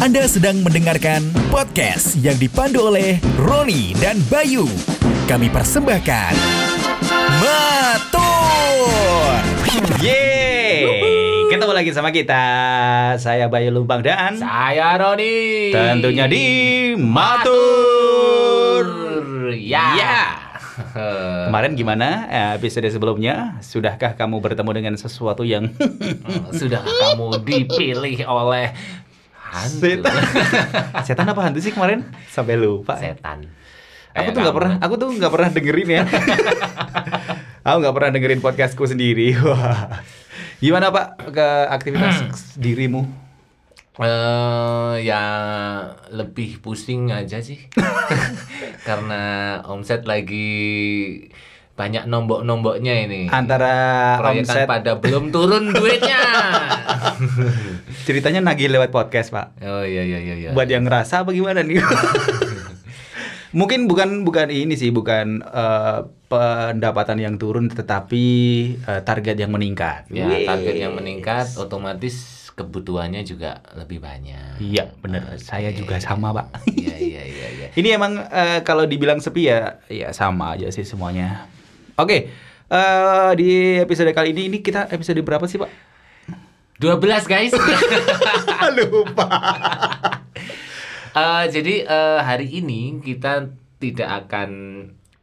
Anda sedang mendengarkan podcast yang dipandu oleh Roni dan Bayu. Kami persembahkan Matur. Yeay, ketemu lagi sama kita. Saya Bayu Lumpang dan Saya Roni. tentunya di Matur. Ya. Ya. Kemarin gimana eh, episode sebelumnya? Sudahkah kamu bertemu dengan sesuatu yang Sudah kamu dipilih oleh hantu. Setan. setan apa hantu sih kemarin? Sampai lupa. Setan. Aku Kayak tuh nggak pernah, aku tuh nggak pernah dengerin ya. aku nggak pernah dengerin podcastku sendiri. Wah. Gimana Pak ke aktivitas dirimu? Eh, ya lebih pusing aja sih. Karena omset lagi banyak nombok-nomboknya ini. Antara Proyekan omset, pada belum turun duitnya. ceritanya nagih lewat podcast Pak. oh iya iya iya iya. Buat yang ngerasa apa gimana nih? Mungkin bukan bukan ini sih, bukan eh, pendapatan yang turun, tetapi eh, target yang meningkat. Ya, Wih. target yang meningkat otomatis kebutuhannya juga lebih banyak. Iya, bener. Saya juga sama Pak. Iya iya iya iya. Ini emang eh, kalau dibilang sepi ya, ya sama aja sih semuanya. Oke, eh, di episode kali ini, ini kita episode berapa sih Pak? 12 guys. Lupa. Eh, jadi eh, hari ini kita tidak akan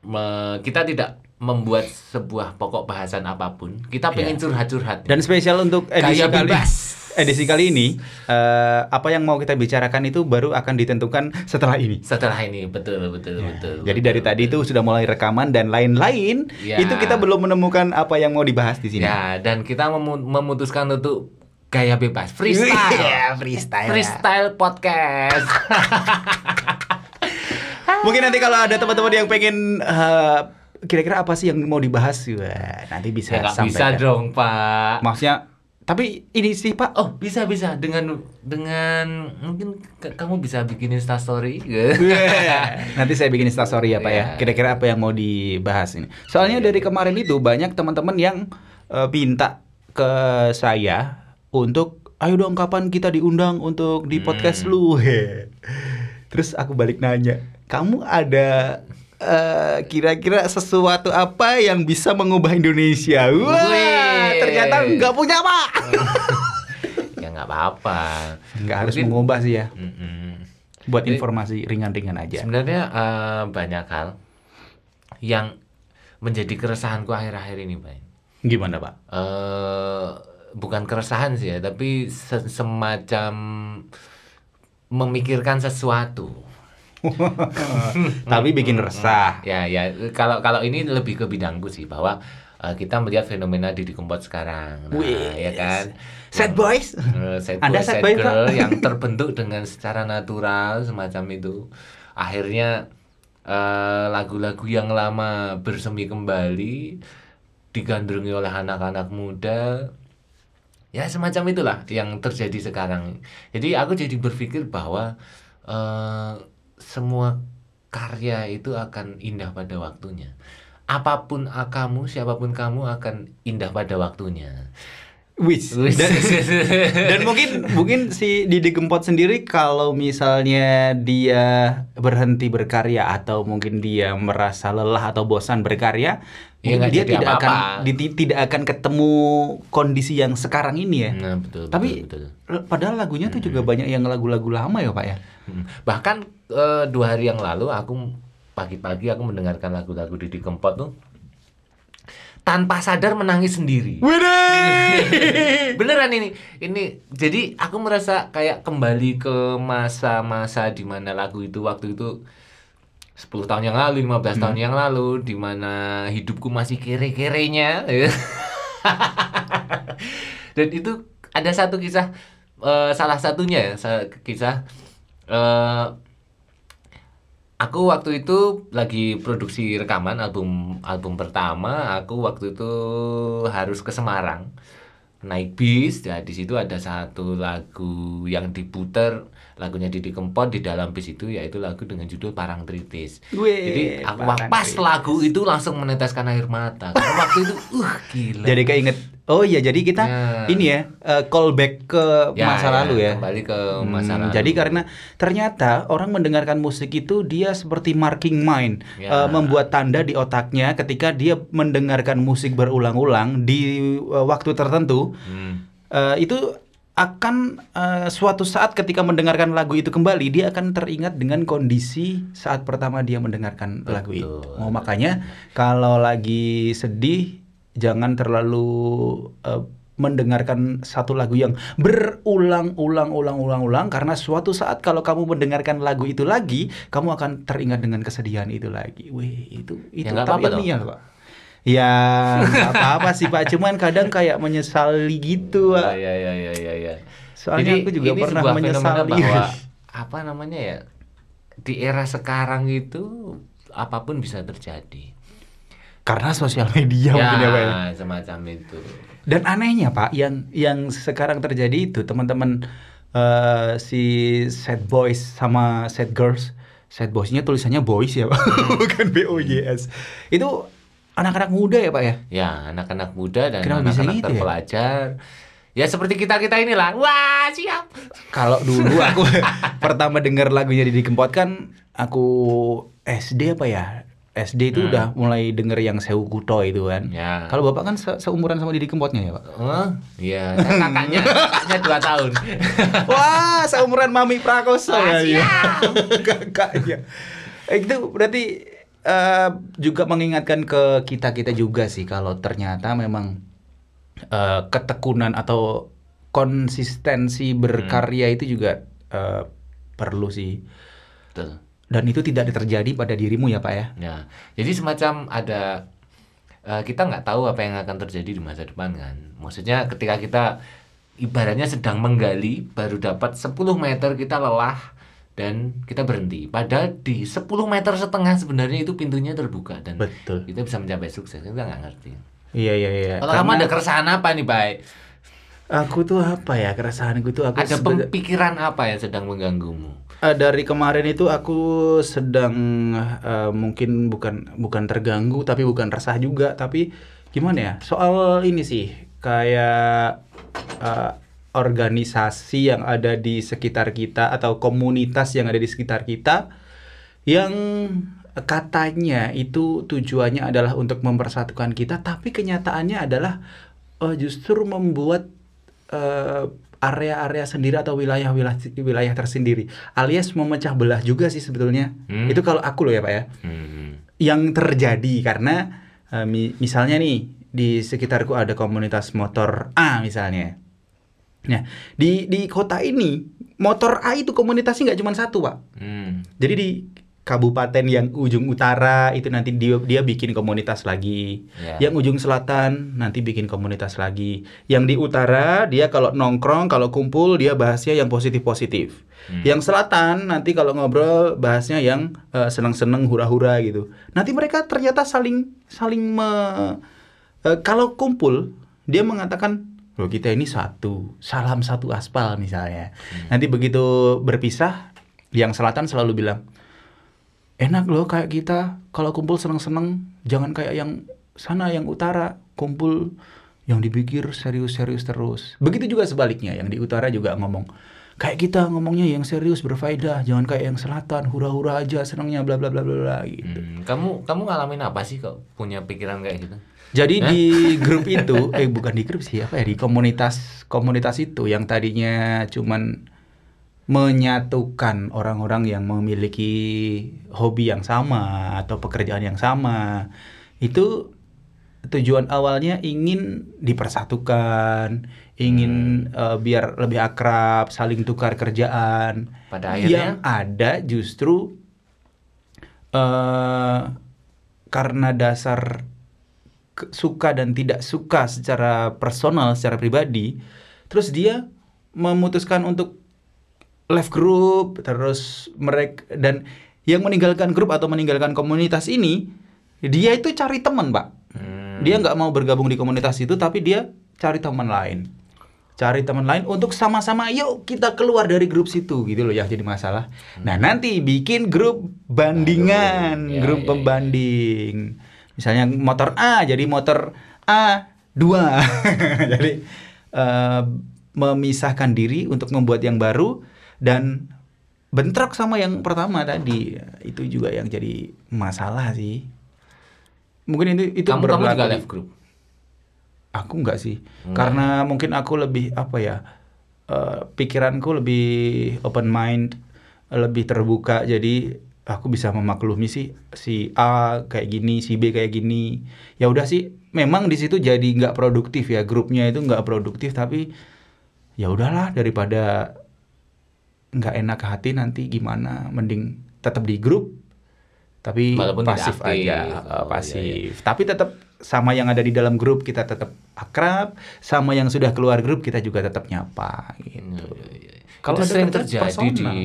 me- kita tidak membuat sebuah pokok bahasan apa pun. Kita pengen Iya. curhat-curhat. Dan spesial untuk edisi Gaya kali bebas. edisi kali ini, eh, apa yang mau kita bicarakan itu baru akan ditentukan setelah ini. Setelah ini betul betul betul. Ya, Jadi betul, dari tadi itu betul. sudah mulai rekaman dan lain-lain, Ya. itu kita belum menemukan apa yang mau dibahas di sini. Ya, dan kita memu- memutuskan untuk gaya bebas, freestyle. Iya, freestyle. Freestyle podcast. Mungkin nanti kalau ada teman-teman yang pengen eh, kira-kira apa sih yang mau dibahas, wah, nanti bisa ya nggak bisa dong, Pak. Maksudnya, tapi ini sih Pak. Oh bisa bisa dengan dengan mungkin ke- kamu bisa bikin Insta Story Nanti saya bikin instastory ya Pak ya. Iya. Kira-kira apa yang mau dibahas ini. Soalnya dari kemarin itu banyak teman-teman yang eh, minta ke saya untuk ayo dong kapan kita diundang untuk di podcast Hmm. lu. Terus aku balik nanya, kamu ada eh, kira-kira sesuatu apa yang bisa mengubah Indonesia? Wah, Wih. Ternyata nggak punya Pak. ya nggak apa-apa. Nggak harus Mungkin- mengubah sih ya. Mm-mm. Buat Jadi- informasi ringan-ringan aja. Sebenarnya eh, banyak hal yang menjadi keresahanku akhir-akhir ini, Pak. Gimana Pak? Eh bukan keresahan sih ya, tapi se- semacam memikirkan sesuatu. Tapi bikin resah. Ya, ya. Kalau kalau ini lebih ke bidangku sih bahwa eh, kita melihat fenomena Didi Kempot sekarang. Nah, Wih, ya kan. Sad Yang- boys. Eh, sad Anda boy, sad sad boy, girl Pak? yang terbentuk dengan secara natural semacam itu. Akhirnya eh, lagu-lagu yang lama bersemi kembali digandrungi oleh anak-anak muda. Ya semacam itulah yang terjadi sekarang. Jadi aku jadi berpikir bahwa eh, semua karya itu akan indah pada waktunya. Apa pun ah, kamu, siapa pun kamu akan indah pada waktunya. Wis. Wis. Dan, dan mungkin mungkin si Didi Kempot sendiri kalau misalnya dia berhenti berkarya atau mungkin dia merasa lelah atau bosan berkarya, Ya, dia jadi tidak apa-apa. akan di- tidak akan ketemu kondisi yang sekarang ini ya. Nah, betul. Tapi betul, betul. padahal lagunya tuh juga banyak yang lagu-lagu lama ya, Pak ya. Hmm. Bahkan eh, dua hari yang lalu aku pagi-pagi aku mendengarkan lagu-lagu Didi Kempot tuh tanpa sadar menangis sendiri. Beneran ini. Ini jadi aku merasa kayak kembali ke masa-masa di mana lagu itu waktu itu 10 tahun yang lalu, 15 tahun yang lalu di mana hidupku masih kere-kerenya. ya. Dan itu ada satu kisah eh, salah satunya ya, sa- kisah eh aku waktu itu lagi produksi rekaman album album pertama aku waktu itu harus ke Semarang naik bis. Ya di situ ada satu lagu yang diputer lagunya Didi Kempot di dalam bis itu yaitu lagu dengan judul Parang Tritis. Wih, jadi aku pas lagu itu langsung meneteskan air mata. Karena waktu itu uh gila. Jadi keinget Oh iya, jadi kita Ya. ini ya eh, callback ke Ya, masa ya, lalu ya. kembali ke masa Hmm, lalu. Jadi karena ternyata orang mendengarkan musik itu dia seperti marking mind, Ya. eh, membuat tanda di otaknya ketika dia mendengarkan musik berulang-ulang di eh, waktu tertentu. Hmm. eh, itu akan eh, suatu saat ketika mendengarkan lagu itu kembali dia akan teringat dengan kondisi saat pertama dia mendengarkan lagu itu. Oh, makanya kalau lagi sedih jangan terlalu eh, mendengarkan satu lagu yang berulang-ulang-ulang-ulang-ulang karena suatu saat kalau kamu mendengarkan lagu itu lagi kamu akan teringat dengan kesedihan itu lagi. Wih, itu itu nggak tapi apa-apa dong. ilmiah, Pak. Ya, apa-apa sih Pak, cuman kadang kayak menyesali gitu, Pak. ya ya ya ya ya. Soalnya aku juga ini pernah menyesali. bahwa apa namanya ya di era sekarang itu apa pun bisa terjadi. Karena sosial media mungkin ya, Pak. ya. semacam itu. Dan anehnya Pak, yang yang sekarang terjadi itu teman-teman eh, si sad boys sama sad girls, sad boysnya tulisannya boys ya Pak, bukan B O Y S. Itu anak-anak muda ya Pak ya? Ya, anak-anak muda dan anak-anak gitu ya? terpelajar. Ya seperti kita-kita inilah. Wah, siap. Kalau dulu aku pertama dengar lagunya Didi Kempot kan aku SD apa ya? SD itu Hmm. udah mulai denger yang Sewu Kuto itu kan. Ya. Kalau Bapak kan se- seumuran sama Didi Kempotnya ya Pak? Oh, iya, saya kakaknya, kakaknya dua tahun. Wah, seumuran Mami Prakoso Wah, ya. iya. Kakaknya. Eh, Itu berarti eh, juga mengingatkan ke kita-kita juga sih kalau ternyata memang eh, ketekunan atau konsistensi berkarya itu juga eh, perlu sih. Betul. Dan itu tidak terjadi pada dirimu ya, Pak ya. Ya, jadi semacam ada eh, kita nggak tahu apa yang akan terjadi di masa depan kan. Maksudnya ketika kita ibaratnya sedang menggali baru dapat 10 meter kita lelah dan kita berhenti. Padahal di 10 meter setengah sebenarnya itu pintunya terbuka dan Betul. kita bisa mencapai sukses. Kita nggak ngerti. Iya, iya, iya. Kalau kamu Karena ada keresahan apa nih, Bay? Aku tuh apa ya? Keresahanku tuh aku Ada sebe- pemikiran apa yang sedang mengganggumu? Eh, dari kemarin itu aku sedang eh, mungkin bukan bukan terganggu tapi bukan resah juga. Tapi gimana ya? Soal ini sih kayak eh, organisasi yang ada di sekitar kita atau komunitas yang ada di sekitar kita yang katanya itu tujuannya adalah untuk mempersatukan kita tapi kenyataannya adalah eh, justru membuat eh, area-area sendiri atau wilayah-wilayah wilayah tersendiri alias memecah belah juga sih sebetulnya Hmm. itu kalau aku loh ya pak ya Hmm. yang terjadi karena eh, mi- misalnya nih di sekitarku ada komunitas motor A misalnya nah di di kota ini motor A itu komunitasnya nggak cuma satu pak Hmm. jadi di kabupaten yang ujung utara itu nanti dia dia bikin komunitas lagi. Ya. Yang ujung selatan nanti bikin komunitas lagi. Yang di utara dia kalau nongkrong, kalau kumpul dia bahasnya yang positif-positif. Hmm. Yang selatan nanti kalau ngobrol bahasnya yang eh, seneng-seneng hura-hura gitu. Nanti mereka ternyata saling saling me- eh, kalau kumpul dia mengatakan Loh kita ini satu, salam satu aspal misalnya. Nanti begitu berpisah, yang selatan selalu bilang, enak loh kayak kita. Kalau kumpul seneng-seneng jangan kayak yang sana yang utara. Kumpul yang dipikir serius-serius terus. Begitu juga sebaliknya yang di utara juga ngomong kayak kita ngomongnya yang serius berfaedah. Jangan kayak yang selatan hura-hura aja senengnya bla bla bla bla bla gitu. Hmm. Kamu kamu ngalamin apa sih kok punya pikiran kayak gitu? jadi di grup itu eh bukan di grup sih apa ya di komunitas komunitas itu yang tadinya cuman menyatukan orang-orang yang memiliki hobi yang sama atau pekerjaan yang sama. Itu tujuan awalnya ingin dipersatukan ingin eh, biar lebih akrab saling tukar kerjaan. Pada yang akhirnya? ada justru eh karena dasar suka dan tidak suka secara personal secara pribadi terus dia memutuskan untuk left group terus mereka dan yang meninggalkan grup atau meninggalkan komunitas ini dia itu cari teman pak. Hmm. dia nggak mau bergabung di komunitas itu tapi dia cari teman lain. Cari teman lain untuk sama-sama yuk kita keluar dari grup situ gitu loh yang jadi masalah. Nah nanti bikin grup bandingan Aduh, ya, grup ya, ya. pembanding. Misalnya motor A jadi motor A dua. Jadi eh, memisahkan diri untuk membuat yang baru dan bentrok sama yang pertama tadi. Itu juga yang jadi masalah sih. Mungkin itu itu kamu kamu juga left group? Aku nggak sih. Nggak. karena mungkin aku lebih apa ya eh, pikiranku lebih open mind lebih terbuka. Jadi aku bisa memaklumi sih si A kayak gini si B kayak gini. Ya udah sih memang di situ jadi nggak produktif ya. Grupnya itu nggak produktif tapi ya udahlah daripada nggak enak hati nanti gimana mending tetap di grup tapi Walaupun pasif aktif. aja Oh, eh, iya, pasif. Tapi tetap sama yang ada di dalam grup kita tetap akrab sama yang sudah keluar grup kita juga tetap nyapa gitu. Kalau Kalau ada sering kontak terjadi personal. di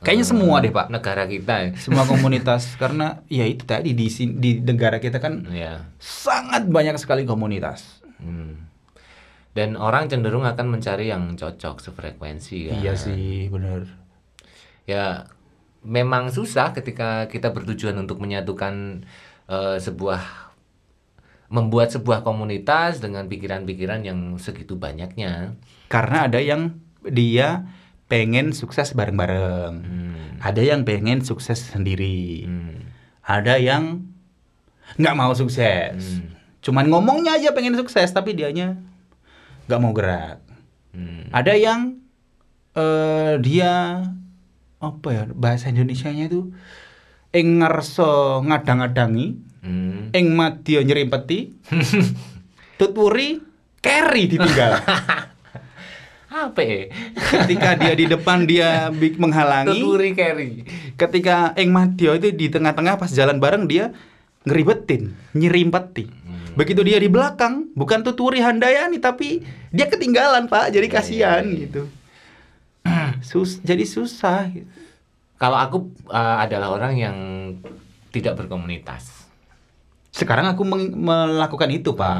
kayaknya eh, semua deh pak. negara kita ya. Semua komunitas karena ya itu tadi di di negara kita kan ya sangat banyak sekali komunitas. Hmm. Dan orang cenderung akan mencari yang cocok sefrekuensi kan. iya sih bener Ya memang susah ketika kita bertujuan untuk menyatukan eh, sebuah membuat sebuah komunitas dengan pikiran-pikiran yang segitu banyaknya. karena ada yang dia pengen sukses bareng-bareng Hmm. ada yang pengen sukses sendiri Hmm. ada yang nggak mau sukses Hmm. cuman ngomongnya aja pengen sukses tapi dianya nggak mau gerak Hmm. ada yang eh dia apa ya bahasa Indonesianya itu ing ngarso ngadang-adangi Hmm. ing madya nyerimpeti tuturi carry ditinggal Apa ya? ketika dia di depan dia menghalangi Tuturi carry. ketika ing madya itu di tengah-tengah pas jalan bareng dia ngeribetin nyerimpeti. Begitu dia di belakang bukan tuturi handayani tapi dia ketinggalan pak jadi Iya, kasihan iya, iya. gitu sus jadi susah gitu. Kalau aku eh, adalah orang yang tidak berkomunitas. sekarang aku melakukan itu pak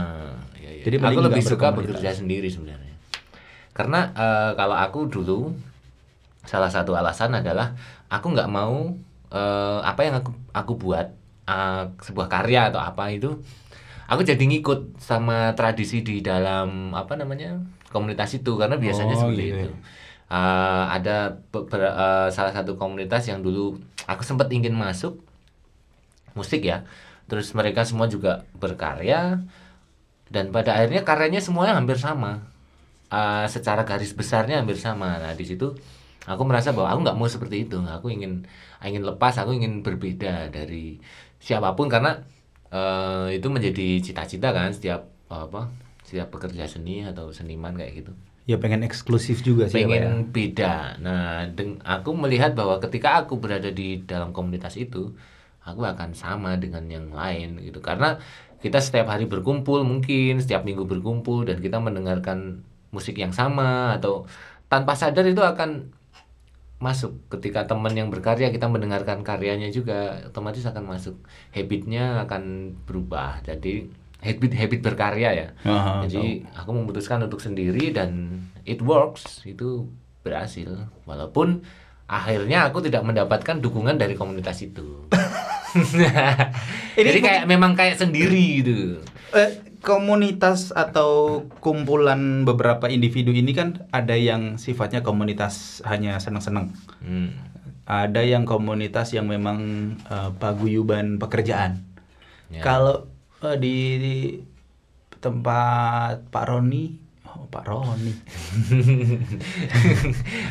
iya, iya. Jadi aku lebih suka bekerja sendiri sebenarnya. Karena eh, kalau aku dulu salah satu alasan adalah aku nggak mau eh, apa yang aku aku buat eh, sebuah karya atau apa itu aku jadi ngikut sama tradisi di dalam apa namanya komunitas itu karena biasanya Oh, seperti iya. itu. Eh, ada eh, salah satu komunitas yang dulu aku sempat ingin masuk musik ya. Terus mereka semua juga berkarya dan pada akhirnya karyanya semuanya hampir sama. Eh, secara garis besarnya hampir sama. Nah, di situ aku merasa bahwa aku nggak mau seperti itu. Aku ingin ingin lepas, aku ingin berbeda dari siapa pun karena eh, itu menjadi cita-cita kan setiap apa? Setiap pekerja seni atau seniman kayak gitu ya pengen eksklusif juga sih Pak, ya. pengen beda. Nah, deng- aku melihat bahwa ketika aku berada di dalam komunitas itu, aku akan sama dengan yang lain gitu. Karena kita setiap hari berkumpul mungkin, setiap minggu berkumpul dan kita mendengarkan musik yang sama atau tanpa sadar itu akan masuk. Ketika teman yang berkarya kita mendengarkan karyanya juga otomatis akan masuk. Habitnya akan berubah. Jadi habit habit berkarya ya. Aha, jadi aku memutuskan untuk sendiri dan it works. Itu berhasil. Walaupun akhirnya aku tidak mendapatkan dukungan dari komunitas itu. Jadi kayak memang kayak sendiri gitu. Eh, komunitas atau kumpulan beberapa individu ini kan ada yang sifatnya komunitas hanya senang-senang. Hmm. Ada yang komunitas yang memang eh, paguyuban pekerjaan. Ya. Kalau eh, di, di tempat Pak Roni, oh Pak Roni.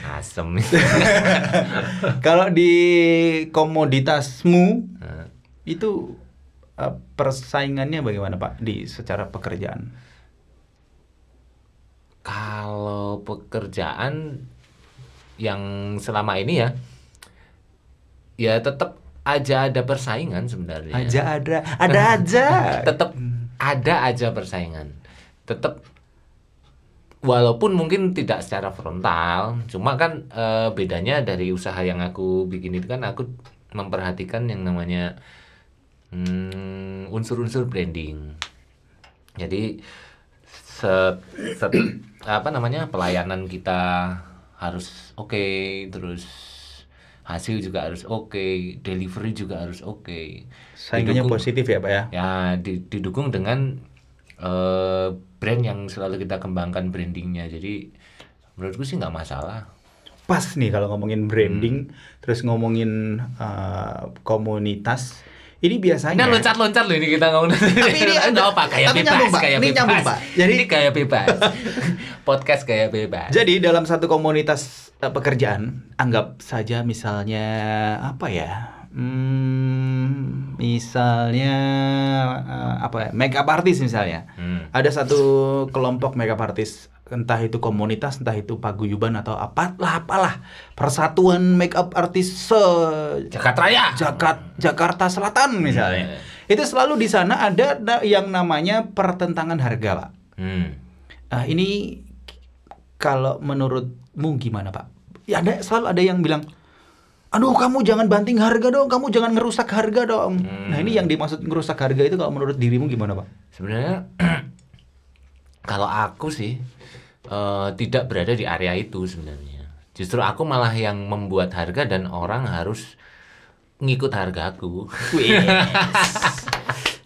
Asem. Kalau di komoditasmu itu eh, persaingannya bagaimana Pak di secara pekerjaan? Kalau pekerjaan yang selama ini ya, ya tetap aja ada persaingan sebenarnya. Aja ada, ada aja. tetap ada aja persaingan tetap walaupun mungkin tidak secara frontal cuma kan eh, bedanya dari usaha yang aku bikin itu kan aku memperhatikan yang namanya hmm, unsur-unsur branding jadi set, set- apa namanya pelayanan kita harus oke terus hasil juga harus oke delivery juga harus oke Saingannya Didukung- positif ya Pak ya? ya di- didukung dengan eh, brand yang selalu kita kembangkan brandingnya. Jadi menurutku sih nggak masalah. Pas nih kalau ngomongin branding, Hmm. terus ngomongin eh, komunitas. Ini biasanya Ini loncat-loncat loh ini kita ngomong. Tapi ini ada- apa kayak tapi bebas, nyambung, kayak Ini bebas. nyambung, Pak. Jadi- ini kayak bebas. Podcast kayak bebas. Jadi dalam satu komunitas eh, pekerjaan, anggap saja misalnya apa ya? Hmm, misalnya eh, apa ya? Makeup artist misalnya. Hmm. Ada satu kelompok makeup artist, entah itu komunitas, entah itu paguyuban atau apalah apalah persatuan makeup artist se Jakarta Raya. Jakat- Jakarta Selatan misalnya. Hmm. Itu selalu di sana ada da- yang namanya pertentangan harga, Pak. Hmm. Ah, ini kalau menurutmu gimana Pak? Ya ada selalu ada yang bilang, aduh kamu jangan banting harga dong, kamu jangan ngerusak harga dong. Hmm. Nah ini yang dimaksud ngerusak harga itu kalau menurut dirimu gimana Pak? Sebenarnya kalau aku sih eh, tidak berada di area itu sebenarnya. Justru aku malah yang membuat harga dan orang harus ngikut hargaku.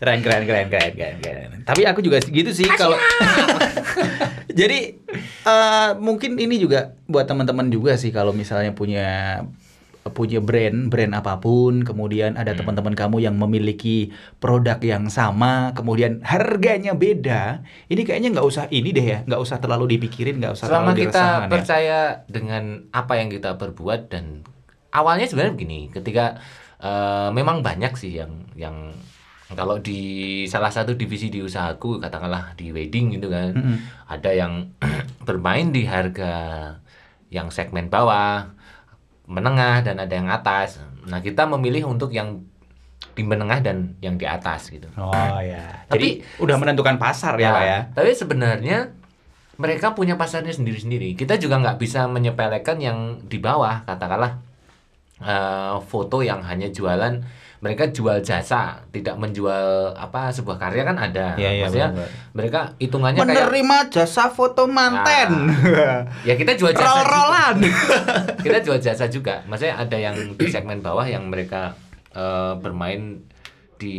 keren keren keren keren keren keren. Tapi aku juga gitu sih kalau. Jadi eh, mungkin ini juga buat teman-teman juga sih kalau misalnya punya punya brand brand apa pun kemudian ada teman-teman kamu yang memiliki produk yang sama kemudian harganya beda ini kayaknya nggak usah ini deh ya nggak usah terlalu dipikirin nggak usah Selama terlalu kita ya. percaya dengan apa yang kita perbuat dan awalnya sebenarnya begini, ketika eh, memang banyak sih yang yang kalau di salah satu divisi di usahaku katakanlah di wedding gitu kan, Mm-mm. ada yang bermain di harga yang segmen bawah, menengah dan ada yang atas. Nah, kita memilih untuk yang di menengah dan yang di atas gitu. oh ya Tapi- jadi udah menentukan pasar ya Nah, pak ya Tapi sebenarnya mereka punya pasarnya sendiri-sendiri. Kita juga nggak bisa menyepelekan yang di bawah, katakanlah eh, foto yang hanya jualan. Mereka jual jasa, tidak menjual apa sebuah karya kan ada. Iya, iya, Maksudnya benar-benar. mereka hitungannya kayak menerima jasa foto manten ya kita jual jasa juga. roll-rollan kita jual jasa juga. Maksudnya ada yang di segmen bawah yang mereka eh, bermain di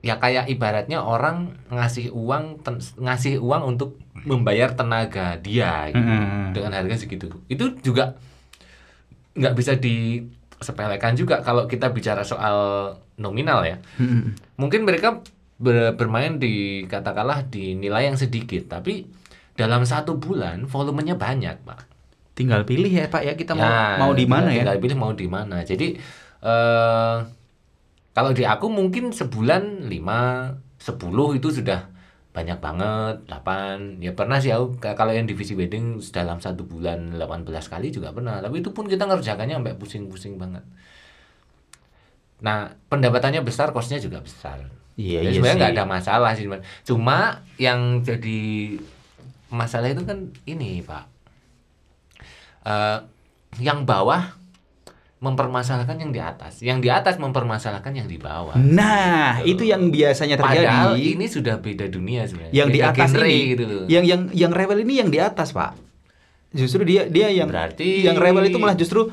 ya kayak ibaratnya orang ngasih uang ten- ngasih uang untuk membayar tenaga dia gitu, Mm-mm. dengan harga segitu. Itu juga nggak bisa disepelekan juga kalau kita bicara soal nominal ya. Mungkin mereka ber- bermain di katakanlah di nilai yang sedikit, tapi dalam satu bulan volumenya banyak, Pak. tinggal pilih ya pak ya kita mau Ya, mau di mana ya tinggal pilih mau di mana. Jadi eh kalau di aku mungkin sebulan 5 10 itu sudah banyak banget 8 ya pernah sih aku kalau yang divisi wedding dalam satu bulan 18 kali juga pernah. Tapi itu pun kita ngerjakannya sampai pusing-pusing banget. Nah pendapatannya besar kosnya juga besar. Iya, Jadi iya sebenarnya nggak ada masalah sih cuma yang jadi masalah itu kan ini pak. Eh, yang bawah mempermasalahkan yang di atas, yang di atas mempermasalahkan yang di bawah. nah Gitu. itu yang biasanya terjadi Padahal ini sudah beda dunia sebenarnya. yang di Beda atas genre ini gitu loh. yang yang yang rebel ini yang di atas pak justru dia dia yang Berarti- yang rebel itu malah justru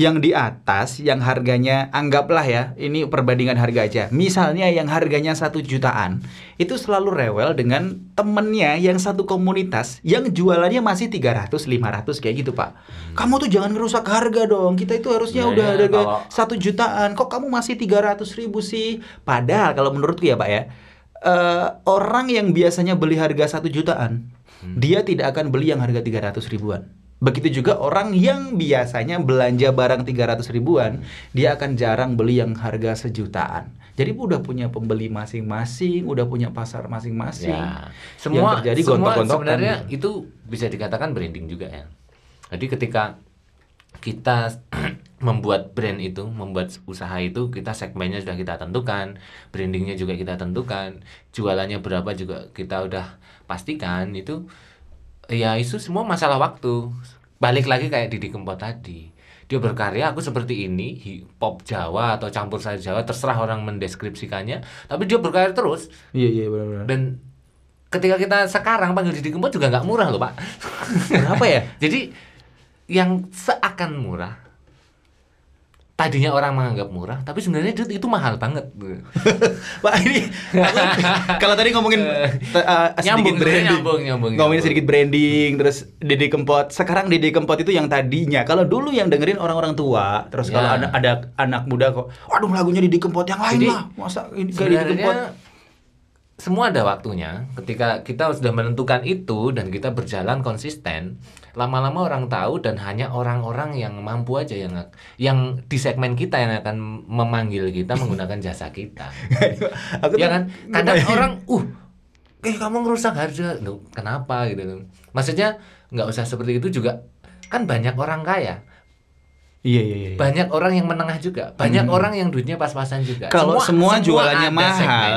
yang di atas yang harganya anggaplah ya ini perbandingan harga aja. Misalnya yang harganya satu jutaan itu selalu rewel dengan temennya yang satu komunitas yang jualannya masih 300 500 kayak gitu pak. Kamu tuh jangan ngerusak harga dong. Kita itu harusnya Nah, udah ya, harga kalau- satu jutaan. Kok kamu masih 300 ribu sih? Padahal kalau menurutku ya pak ya eh, orang yang biasanya beli harga satu jutaan dia tidak akan beli yang harga 300 ribuan begitu juga orang yang biasanya belanja barang 300 ribuan dia akan jarang beli yang harga sejutaan jadi udah punya pembeli masing-masing udah punya pasar masing-masing Ya, semua yang terjadi semua gontok-gontokan sebenarnya itu bisa dikatakan branding juga ya. Jadi ketika kita membuat brand itu, membuat usaha itu, kita segmennya sudah kita tentukan, brandingnya juga kita tentukan, jualannya berapa juga kita udah pastikan itu. Ya itu semua masalah waktu. Balik lagi kayak Didi Kempot tadi. Dia berkarya aku seperti ini, hip hop Jawa atau campur sari Jawa, terserah orang mendeskripsikannya, tapi dia berkarya terus iya iya benar-benar dan ketika kita sekarang panggil Didi Kempot juga nggak murah loh pak kenapa ya jadi yang seakan murah tadinya orang menganggap murah, tapi sebenarnya itu, itu mahal banget. Pak ini aku, kalau tadi ngomongin uh, sedikit Nyambung, branding, nyambung, nyambung, ngomongin nyambung. sedikit branding, terus Dede Kempot. Sekarang Dede Kempot itu yang tadinya, kalau dulu yang dengerin orang-orang tua, terus Ya. kalau ada, ada anak muda kok, waduh lagunya Dede Kempot yang lain Jadi, lah, masa ini kayak Dede Kempot? Semua ada waktunya. Ketika kita sudah menentukan itu dan kita berjalan konsisten, lama-lama orang tahu dan hanya orang-orang yang mampu aja yang yang di segmen kita yang akan memanggil kita menggunakan jasa kita. Aku ya kan? Kadang orang, uh, eh kamu ngerusak harga, Loh, kenapa gitu. Maksudnya nggak usah seperti itu juga. Kan banyak orang kaya, Iya iya iya. banyak orang yang menengah juga, banyak orang yang duitnya pas-pasan juga. Hmm. Kalau semua, jualannya ada mahal,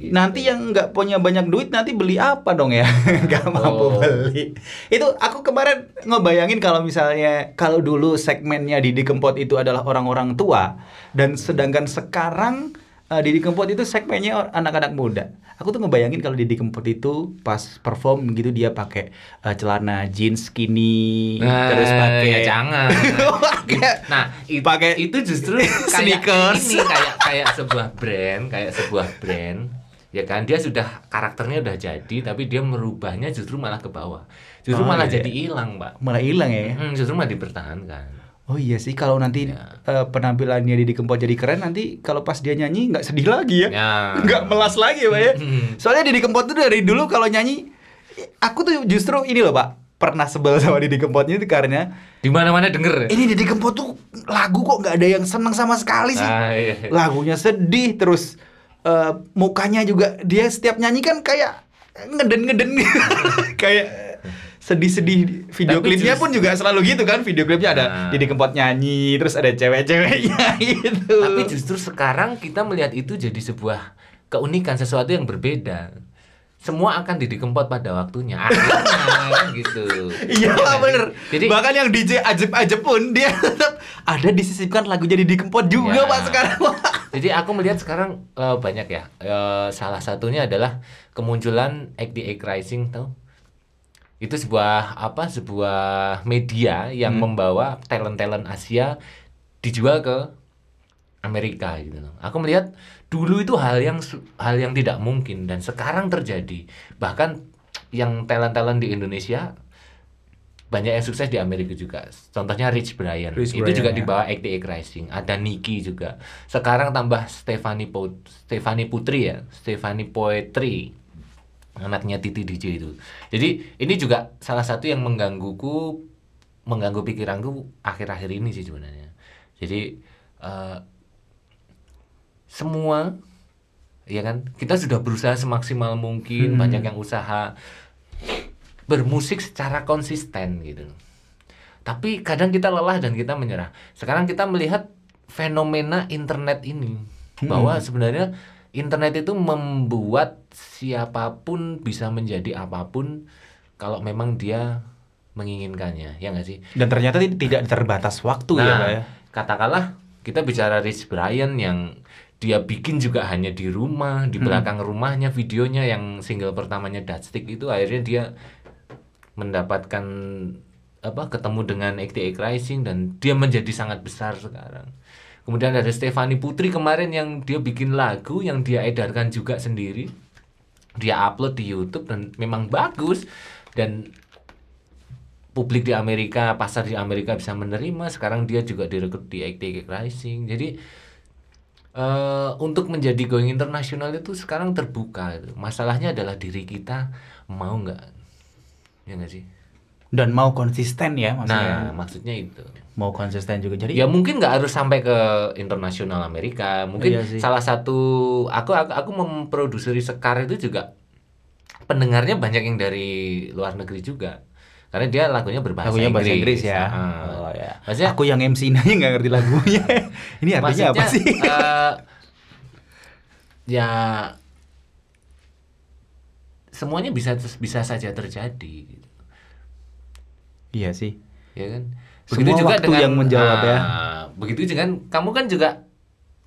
gitu. nanti yang nggak punya banyak duit nanti beli apa dong ya? Nggak mampu Oh. beli. Itu aku kemarin ngebayangin kalau misalnya kalau dulu segmennya Didi Kempot itu adalah orang-orang tua dan sedangkan sekarang eh, Didi Kempot itu segmennya anak-anak muda. Aku tuh ngebayangin kalau Didi Kempot itu pas perform gitu dia pakai eh, celana jeans skinny Nah, terus pakai ya jangan. Pakai- nah, itu, pakai itu justru kayak sneakers. ini kayak kayak sebuah brand, kayak sebuah brand. Ya kan dia sudah karakternya udah jadi tapi dia merubahnya justru malah ke bawah. Justru Oh, malah iya. jadi hilang, Pak. malah hilang ya. Hmm, justru malah dipertahankan. Oh iya sih kalau nanti Ya. eh, penampilannya Didi Kempot jadi keren nanti kalau pas dia nyanyi nggak sedih lagi ya. Ya. Nggak melas lagi ya Pak ya. Hmm. Soalnya Didi Kempot tuh dari dulu kalau nyanyi aku tuh justru ini loh Pak pernah sebel sama Didi Kempotnya itu karena Di mana-mana denger. ini Didi Kempot tuh lagu kok nggak ada yang seneng sama sekali sih. Ah, iya. Lagunya sedih terus eh, mukanya juga dia setiap nyanyi kan kayak ngeden-ngeden kayak sedih-sedih video Tapi klipnya just- pun juga selalu gitu kan video klipnya ada Nah. Didi Kempot nyanyi terus ada cewek-ceweknya gitu Tapi justru sekarang kita melihat itu jadi sebuah keunikan sesuatu yang berbeda. Semua akan Didi Kempot pada waktunya. Akhirnya kan gitu. iya Ya bener Jadi bahkan yang DJ ajib-ajib pun dia tetap ada disisipkan lagunya Didi Kempot juga Ya. pak sekarang Jadi aku melihat sekarang eh, banyak ya. Eh, salah satunya adalah kemunculan XDA Rising tahu? Itu sebuah apa? Sebuah media yang Hmm. membawa talent-talent Asia dijual ke Amerika gitu loh. Aku melihat dulu itu hal yang hal yang tidak mungkin dan sekarang terjadi. Bahkan yang talent-talent di Indonesia banyak yang sukses di Amerika juga. Contohnya Rich Brian. Rich itu Brian, juga ya. di bawah XTX Rising. Ada Niki juga. Sekarang tambah Stephanie Po Stephanie Putri ya, Stephanie Poetry. Anaknya Titi DJ itu. Jadi ini juga salah satu yang menggangguku mengganggu pikiranku akhir-akhir ini sih sebenarnya. Jadi eh, semua ya kan kita sudah berusaha semaksimal mungkin Hmm. banyak yang usaha bermusik secara konsisten gitu tapi kadang kita lelah dan kita menyerah sekarang kita melihat fenomena internet ini bahwa sebenarnya internet itu membuat siapa pun bisa menjadi apa pun kalau memang dia menginginkannya ya nggak sih dan ternyata ti- tidak terbatas waktu ya Nah, pak ya katakanlah kita bicara Rich Brian yang dia bikin juga hanya di rumah, di Hmm. belakang rumahnya videonya yang single pertamanya Dutchstick itu akhirnya dia mendapatkan apa ketemu dengan XTX Rising dan dia menjadi sangat besar sekarang. Kemudian ada Stephanie Putri kemarin yang dia bikin lagu yang dia edarkan juga sendiri. Dia upload di YouTube dan memang bagus dan publik di Amerika, pasar di Amerika bisa menerima. Sekarang dia juga direkrut di XTX Rising. Jadi eh untuk menjadi going internasional itu sekarang terbuka. Masalahnya adalah diri kita mau nggak, ya nggak sih? Dan mau konsisten ya maksudnya Nah, maksudnya itu. mau konsisten juga jadi Ya mungkin nggak harus sampai ke internasional Amerika. Mungkin Iya sih. salah satu aku aku, aku memproduksi Sekar itu juga pendengarnya banyak yang dari luar negeri juga. Karena dia lagunya berbahasa lagunya bahasa Inggris ya Ah. oh ya Maksudnya- aku yang MC nanya nggak ngerti lagunya ini artinya apa sih eh, ya semuanya bisa bisa saja terjadi gitu. Iya sih ya kan Semua waktu yang menjawab ya. Ah, begitu juga kan kamu kan juga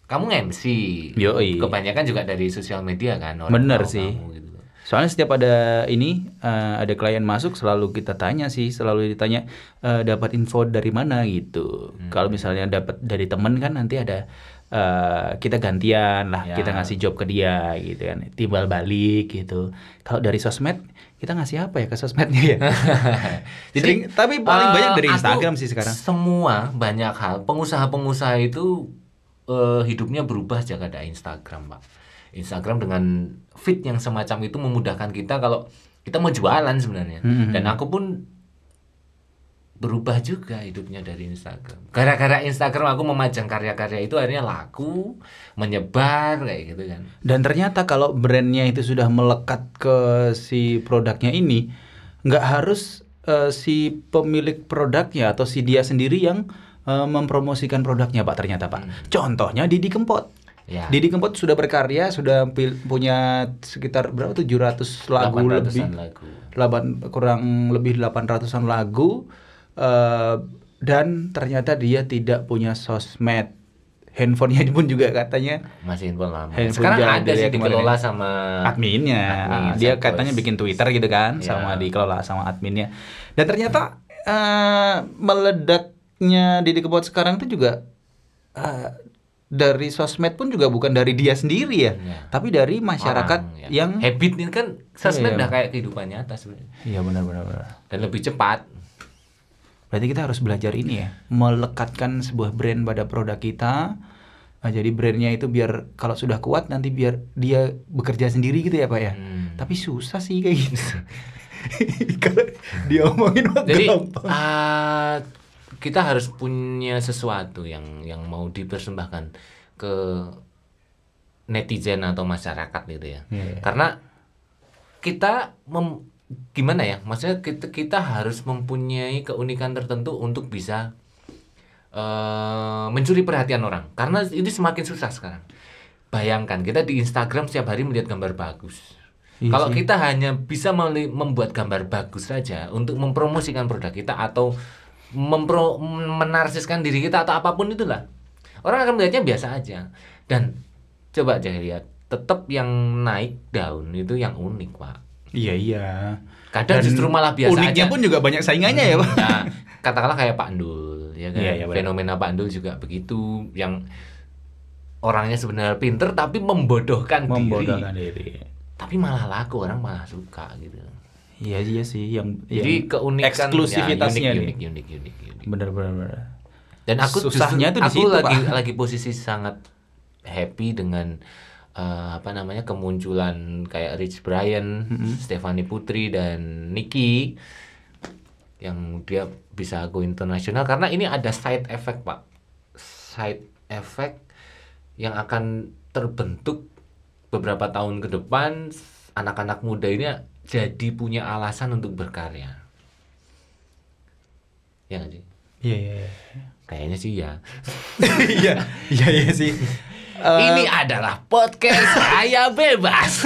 kamu MC Yoi. kebanyakan juga dari sosial media kan Bener tahu sih. kamu gitu. Soalnya setiap ada ini eh, ada klien masuk selalu kita tanya sih, selalu ditanya eh, dapat info dari mana gitu. Hmm. Kalau misalnya dapat dari temen kan nanti ada eh, kita gantian lah, Ya. kita ngasih job ke dia gitu kan, timbal balik gitu. Kalau dari sosmed kita ngasih apa ya ke sosmednya ya? Sering- tapi paling eh, banyak dari aku Instagram sih sekarang. Semua banyak hal. Pengusaha-pengusaha itu eh, hidupnya berubah sejak ada Instagram, Pak. Instagram dengan feed yang semacam itu memudahkan kita kalau kita mau jualan sebenarnya. Hmm, Dan aku pun berubah juga hidupnya dari Instagram. Gara-gara Instagram aku memajang karya-karya itu akhirnya laku, menyebar kayak gitu kan. Dan ternyata kalau brandnya itu sudah melekat ke si produknya ini, nggak harus eh, si pemilik produknya atau si dia sendiri yang eh, mempromosikan produknya pak ternyata pak. Contohnya Didi Kempot. Ya. Didi Kempot sudah berkarya, sudah punya sekitar berapa 700 lagu 800-an lebih. lagu. Delapan, kurang lebih 800-an lagu eh, dan ternyata dia tidak punya sosmed. Handphonenya pun juga katanya Masih handphone lama. Handphone Sekarang ada sih dikelola ya. sama adminnya. admin, dia katanya bikin Twitter gitu kan, Ya. sama dikelola sama adminnya. Dan ternyata eh, meledaknya Didi Kempot sekarang itu juga eh, dari sosmed pun juga bukan dari dia sendiri ya, Ya. tapi dari masyarakat orang, ya. yang habit ini kan sosmed Iya. udah kayak kehidupan nyata sebenarnya Iya benar-benar. benar. dan lebih cepat. Berarti kita harus belajar ini ya, melekatkan sebuah brand pada produk kita. Nah, jadi brandnya itu biar kalau sudah kuat nanti biar dia bekerja sendiri gitu ya pak ya. Hmm. Tapi susah sih kayak gitu. kalau dia omongin Jadi gampang. ah, kita harus punya sesuatu yang yang mau dipersembahkan ke netizen atau masyarakat gitu ya. Iya. Karena kita mem- gimana ya? Maksudnya kita kita harus mempunyai keunikan tertentu untuk bisa eh, mencuri perhatian orang. Karena ini semakin susah sekarang. Bayangkan kita di Instagram setiap hari melihat gambar bagus. Iya Kalau kita hanya bisa membuat gambar bagus saja untuk mempromosikan produk kita atau mempro menarsiskan diri kita atau apa pun itulah. Orang akan melihatnya biasa aja. Dan coba aja lihat, tetap yang naik daun itu yang unik, Pak. Iya iya. Kadang justru malah biasa uniknya aja. pun juga banyak saingannya ya pak. Nah, katakanlah kayak Pak Ndul, ya kan. Iya, iya. Fenomena Pak Ndul juga begitu yang orangnya sebenarnya pinter tapi membodohkan, Membodohkan diri. diri. Tapi malah laku, orang malah suka gitu. Iya iya sih yang Jadi yang keunikan eksklusivitasnya ya, unik, unik, unik, unik, unik. Bener bener bener. Dan aku Susahnya justru- tuh di aku situ, lagi Pak. lagi posisi sangat happy dengan eh, apa namanya kemunculan kayak Rich Brian, Stefani Putri dan Nicky yang dia bisa go internasional karena ini ada side effect pak, side effect yang akan terbentuk beberapa tahun ke depan anak-anak muda ini jadi punya alasan untuk berkarya. Ya nggak sih? Iya iya. iya. Kayaknya sih ya. Iya iya iya sih. Eh, Ini adalah podcast saya bebas.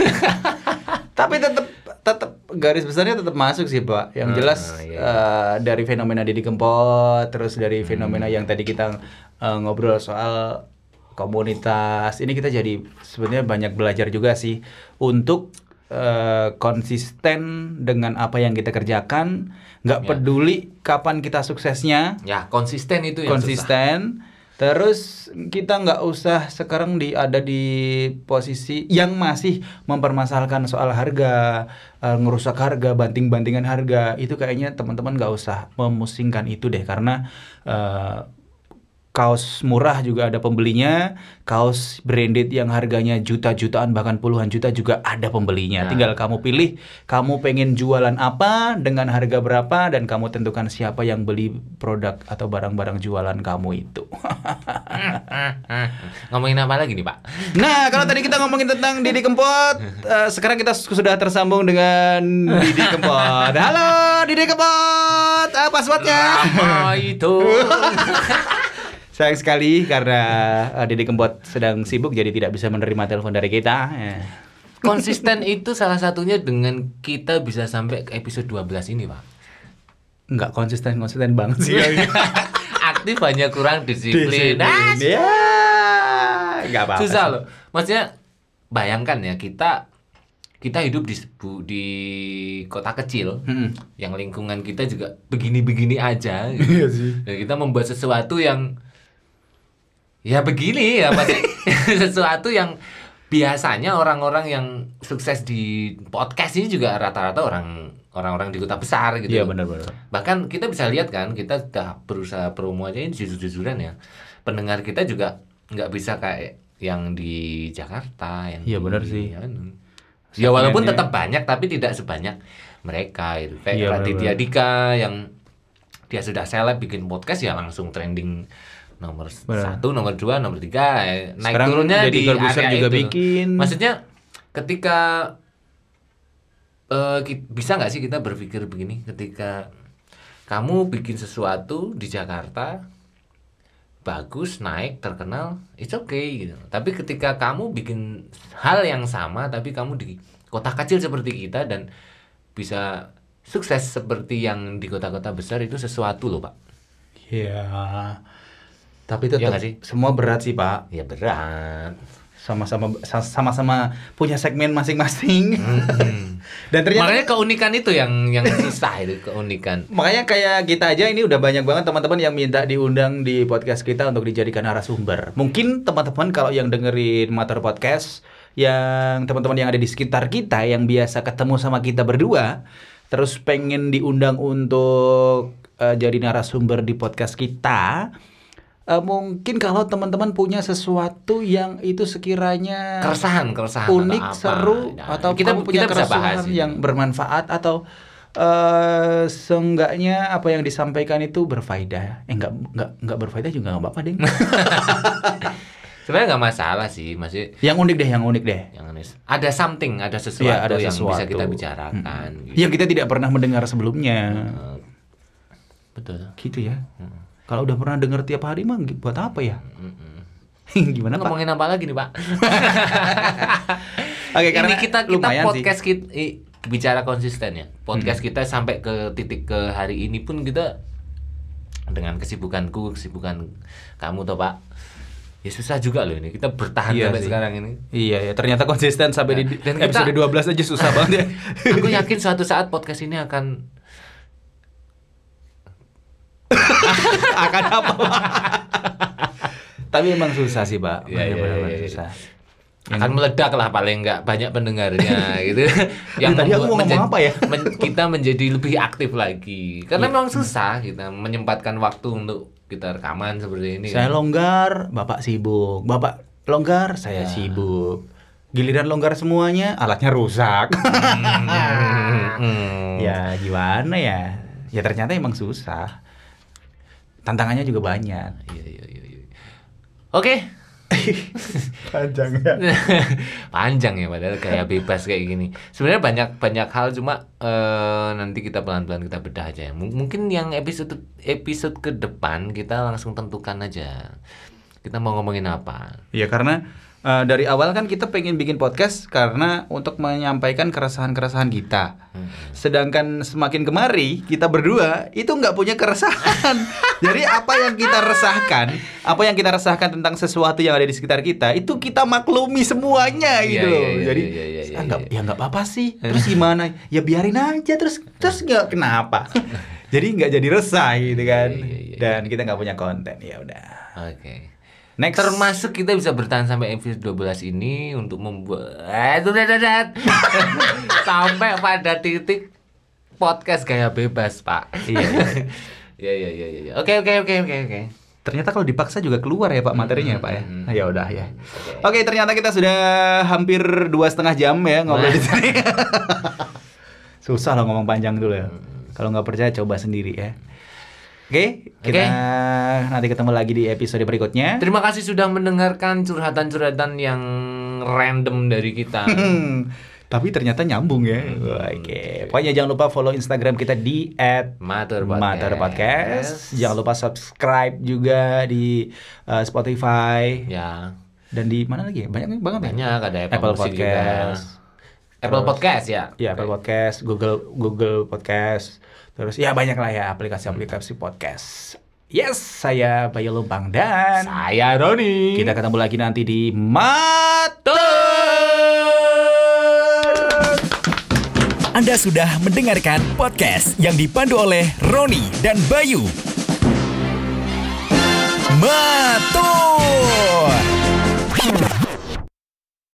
tapi tetap tetap garis besarnya tetap masuk sih pak yang Ah, jelas iya, eh, dari fenomena Didi Kempot terus dari fenomena Hmm. yang tadi kita eh, ngobrol soal komunitas ini kita jadi sebenarnya banyak belajar juga sih untuk eh, konsisten dengan apa yang kita kerjakan nggak Ya. peduli kapan kita suksesnya ya konsisten itu yang susah. Terus kita nggak usah sekarang di ada di posisi yang masih mempermasalahkan soal harga eh, ngerusak harga banting-bantingan harga. Itu kayaknya teman-teman nggak usah memusingkan itu deh karena eh, kaos murah juga ada pembelinya kaos branded yang harganya juta-jutaan bahkan puluhan juta juga ada pembelinya Nah. tinggal kamu pilih kamu pengen jualan apa dengan harga berapa dan kamu tentukan siapa yang beli produk atau barang-barang jualan kamu itu Ngomongin apa lagi nih Pak? nah kalau tadi kita ngomongin tentang Didi Kempot eh, sekarang kita sudah tersambung dengan Didi Kempot halo Didi Kempot apa passwordnya Apa itu? Sayang sekali karena uh, Didi Kempot sedang sibuk jadi tidak bisa menerima telepon dari kita. Ya. Konsisten itu salah satunya dengan kita bisa sampai ke episode 12 ini Pak. Nggak konsisten konsisten banget sih. Aktif hanya kurang disiplin. Ah, Ya, nggak apa-apa. susah loh. Maksudnya bayangkan ya kita kita hidup di di kota kecil Mm-mm. yang lingkungan kita juga begini-begini aja gitu. Iya sih. dan kita membuat sesuatu yang ya begini ya pasti sesuatu yang biasanya orang-orang yang sukses di podcast ini juga rata-rata orang orang-orang di kota besar gitu Iya benar-benar. bahkan kita bisa lihat kan kita sudah berusaha promo aja ini jujur-jujuran ya pendengar kita juga nggak bisa kayak yang di Jakarta yang Iya, benar sih. anu. ya walaupun tetap banyak tapi tidak sebanyak mereka itu kayak Iya, Raditya. Dika yang dia sudah seleb bikin podcast ya langsung trending nomor satu nomor dua nomor tiga eh, naik Sekarang turunnya Deddy di area juga itu. bikin. maksudnya ketika ki- bisa nggak sih kita berpikir begini ketika kamu bikin sesuatu di Jakarta bagus naik terkenal it's okay gitu tapi ketika kamu bikin hal yang sama tapi kamu di kota kecil seperti kita dan bisa sukses seperti yang di kota-kota besar itu sesuatu loh pak Iya. Tapi tetap nggak sih? semua berat sih, Pak. ya berat Sama-sama sama-sama punya segmen masing-masing. Dan ternyata makanya keunikan itu yang yang susah itu keunikan Makanya kayak kita aja ini udah banyak banget teman-teman yang minta diundang di podcast kita untuk dijadikan narasumber. Mungkin teman-teman kalau yang dengerin Mater Podcast, yang teman-teman yang ada di sekitar kita yang biasa ketemu sama kita berdua, terus pengen diundang untuk eh, jadi narasumber di podcast kita, eh, mungkin kalau teman-teman punya sesuatu yang itu sekiranya keresahan keresahan atau unik, apa. seru, Nah, atau kita kamu punya kita bisa bahas keresahan ini. yang bermanfaat atau eh seenggaknya apa yang disampaikan itu berfaedah. Eh enggak enggak enggak berfaedah juga enggak apa-apa, Ding. sebenarnya nggak masalah sih masih yang unik deh, yang unik deh. yang anis- ada something ada sesuatu Iya, ada yang bisa kita bicarakan gitu. Yang kita tidak pernah mendengar sebelumnya. Eh, betul Gitu ya. Kalau udah pernah dengar tiap hari mah buat apa ya? Gimana, Pak? ngomongin apa lagi nih pak Oke, karena ini kita kita lumayan sih. Hmm. podcast kita bicara konsisten ya podcast kita sampai ke titik ke hari ini pun kita dengan kesibukanku kesibukan kamu toh pak ya susah juga loh ini kita bertahan Iya sampai sih. sekarang ini Iya ya, ternyata konsisten sampai di Dan kita- episode 12 aja susah banget ya. aku yakin suatu saat podcast ini akan akan apa? Tapi emang susah sih pak. Iya, iya, Benar-benar iya, iya. susah. Akan meledak lah paling nggak banyak pendengarnya gitu. Tadi aku mau ngomong apa ya? men- kita menjadi lebih aktif lagi. Karena memang susah kita menyempatkan waktu untuk kita rekaman seperti ini saya longgar bapak sibuk. Bapak longgar saya Ya. sibuk. Giliran longgar semuanya alatnya rusak. Hmm. ya gimana ya? Ya ternyata emang susah tantangannya juga banyak Iya, iya, iya, iya. Oke, panjang ya panjang ya padahal kayak bebas kayak gini. Sebenarnya banyak banyak hal cuma eh, nanti kita pelan-pelan kita bedah aja. ya. M- Mungkin yang episode episode ke depan kita langsung tentukan aja. Kita mau ngomongin apa? Ya karena eh, dari awal kan kita pengen bikin podcast karena untuk menyampaikan keresahan-keresahan kita. Sedangkan semakin kemari kita berdua itu nggak punya keresahan. Jadi apa yang kita resahkan, apa yang kita resahkan tentang sesuatu yang ada di sekitar kita itu kita maklumi semuanya Iya, gitu. iya, iya, Jadi iya, iya, iya, ah, nggak- iya. ya nggak apa-apa sih. Terus gimana? Ya biarin aja terus terus nggak kenapa. jadi nggak jadi resah gitu kan. Dan kita nggak punya konten. Ya udah. Oke. Next. Termasuk kita bisa bertahan sampai episode 12 ini untuk membuat eh, sampai pada titik podcast gaya bebas, Pak. Iya. Iya, iya, iya, iya. Oke, oke, oke, oke, oke. Ternyata kalau dipaksa juga keluar ya Pak materinya ya Pak ya. Hmm. Nah, ya udah ya. Oke ternyata kita sudah hampir dua setengah jam ya ngobrol di sini. Susah loh ngomong panjang dulu ya. Kalau nggak percaya coba sendiri ya. Oke, kita Oke. nanti ketemu lagi di episode berikutnya. Terima kasih sudah mendengarkan curhatan-curhatan yang random dari kita. Tapi ternyata nyambung ya. Hmm. Oke, pokoknya jangan lupa follow Instagram kita di Mater Podcast. Mater Podcast. Jangan lupa subscribe juga di uh, Spotify Ya, dan di mana lagi ya? Banyak banget ya. banyak ada Apple, Apple Music juga. Podcast. Apple Podcast ya. Ya, Apple Podcast, Google Google Podcast. Terus ya banyak lah ya aplikasi-aplikasi podcast. Yes, saya Bayu Lumpang dan Saya Roni. kita ketemu lagi nanti di Mater. Anda sudah mendengarkan podcast yang dipandu oleh Roni dan Bayu. Matur!